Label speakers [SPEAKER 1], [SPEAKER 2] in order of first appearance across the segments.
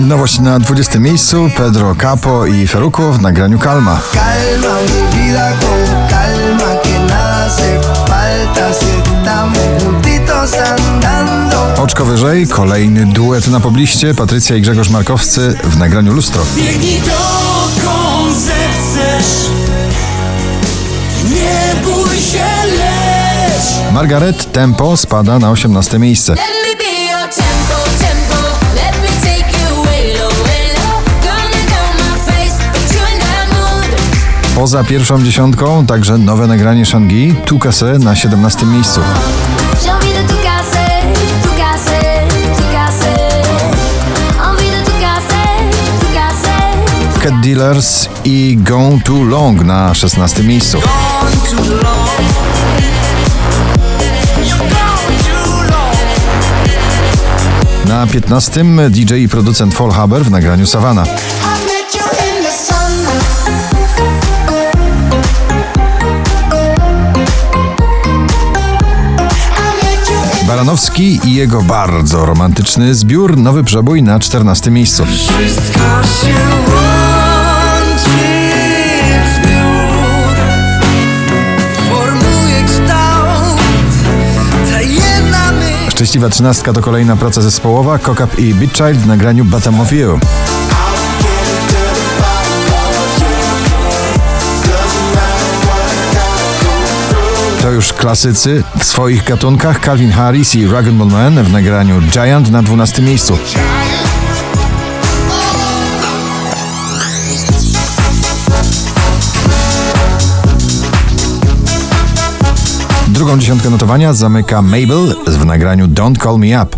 [SPEAKER 1] Nowość na 20 miejscu Pedro Capo i Feruko w nagraniu Kalma.
[SPEAKER 2] Calma mi vida con calma que nada hace falta si estamos juntitos andando.
[SPEAKER 1] Oczko wyżej, kolejny duet na pobliście Patrycja i Grzegorz Markowscy w nagraniu Lustro.
[SPEAKER 3] Biegnij dokąd zechcesz Nie bój się, leć
[SPEAKER 1] Margaret Tempo spada na 18 miejsce. Poza pierwszą dziesiątką także nowe nagranie Shangi, Tukase na 17 miejscu. Cat Dealers i Gone Too Long na 16 miejscu. Na 15 DJ i producent Fall Haber w nagraniu Savannah. Baranowski i jego bardzo romantyczny zbiór Nowy Przebój na 14 miejscu.
[SPEAKER 3] Wszystko się łączy zbiór Formuje kształt Ta jedna myśl
[SPEAKER 1] Szczęśliwa trzynastka to kolejna praca zespołowa Kokap i Beat Child w nagraniu Bottom of You. To już klasycy w swoich gatunkach Calvin Harris i Rag Man w nagraniu Giant na 12 miejscu. Drugą dziesiątkę notowania zamyka Mabel w nagraniu Don't Call Me Up.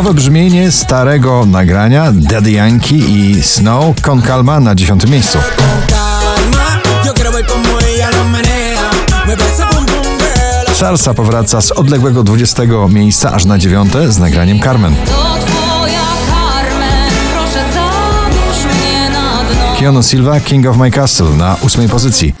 [SPEAKER 1] Nowe brzmienie starego nagrania Daddy Yankee i Snow Con Calma na 10 miejscu. Charlesa powraca z odległego 20 miejsca aż na 9 z nagraniem Carmen. Keanu Silva King of My Castle na 8 pozycji.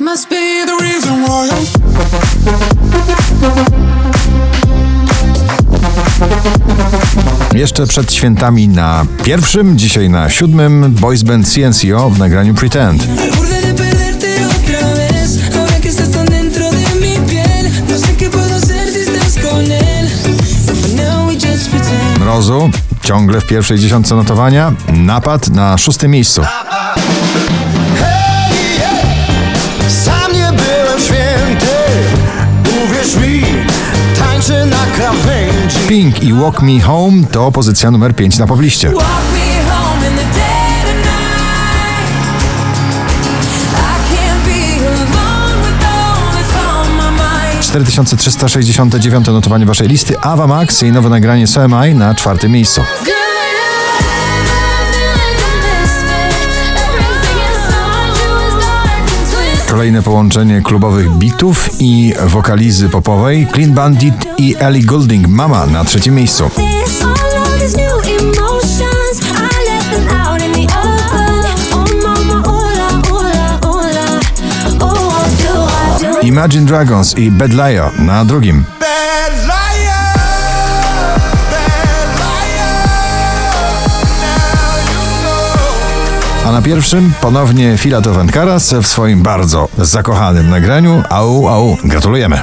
[SPEAKER 1] Jeszcze przed świętami na pierwszym, dzisiaj na siódmym Boys Band CNCO w nagraniu Pretend.
[SPEAKER 3] no pretend.
[SPEAKER 1] Mrozu ciągle w pierwszej dziesiątce notowania. Napad na szóstym miejscu. Pink i Walk Me Home to pozycja numer 5 na pobliście.
[SPEAKER 4] Mind.
[SPEAKER 1] 4369 notowanie waszej listy. Ava Max i nowe nagranie So Am I na czwartym miejscu. Kolejne połączenie klubowych bitów i wokalizy popowej. Clean Bandit i Ellie Goulding Mama na trzecim miejscu. Imagine Dragons i Bad Liar na drugim. A na pierwszym ponownie Filato Karas w swoim bardzo zakochanym nagraniu. Au, au, gratulujemy.